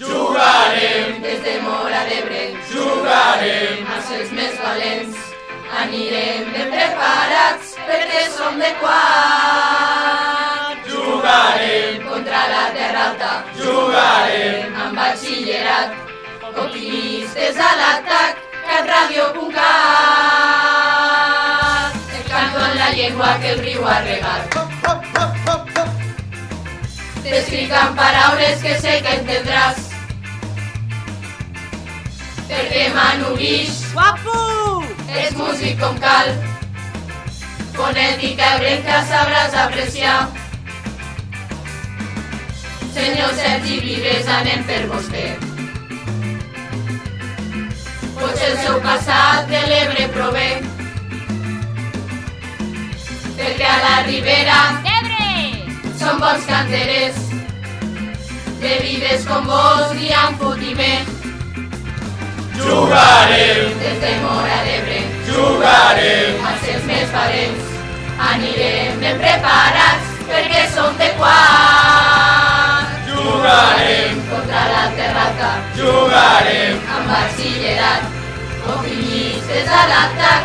Jugarem des de Mora d'Ebre, jugarem els els més valents. Anirem ben preparats perquè som de quart. Jugarem contra la Terra Alta, jugarem amb batxillerat. Optimistes a l'atac, catradio.cat. El canto en la llengua que el riu ha regat. T'escric amb paraules que sé que entendràs. Perquè Manu Guix Guapo! és músic com cal. Fonètica ebrenca sabràs apreciar. Senyor Sergi Vives, anem per vostè. Potser el seu passat de l'Ebre prové. Perquè a la Ribera Ebre! Són bons canteres, de vides com vos i amb fotiment. Jugarem, Des de Mora d'Ebre, jugarem, als seus més valents, anirem ben preparats perquè som de quart. jugarem, Contra la terrata, jugarem, amb batxillerat, optimistes a l'atac.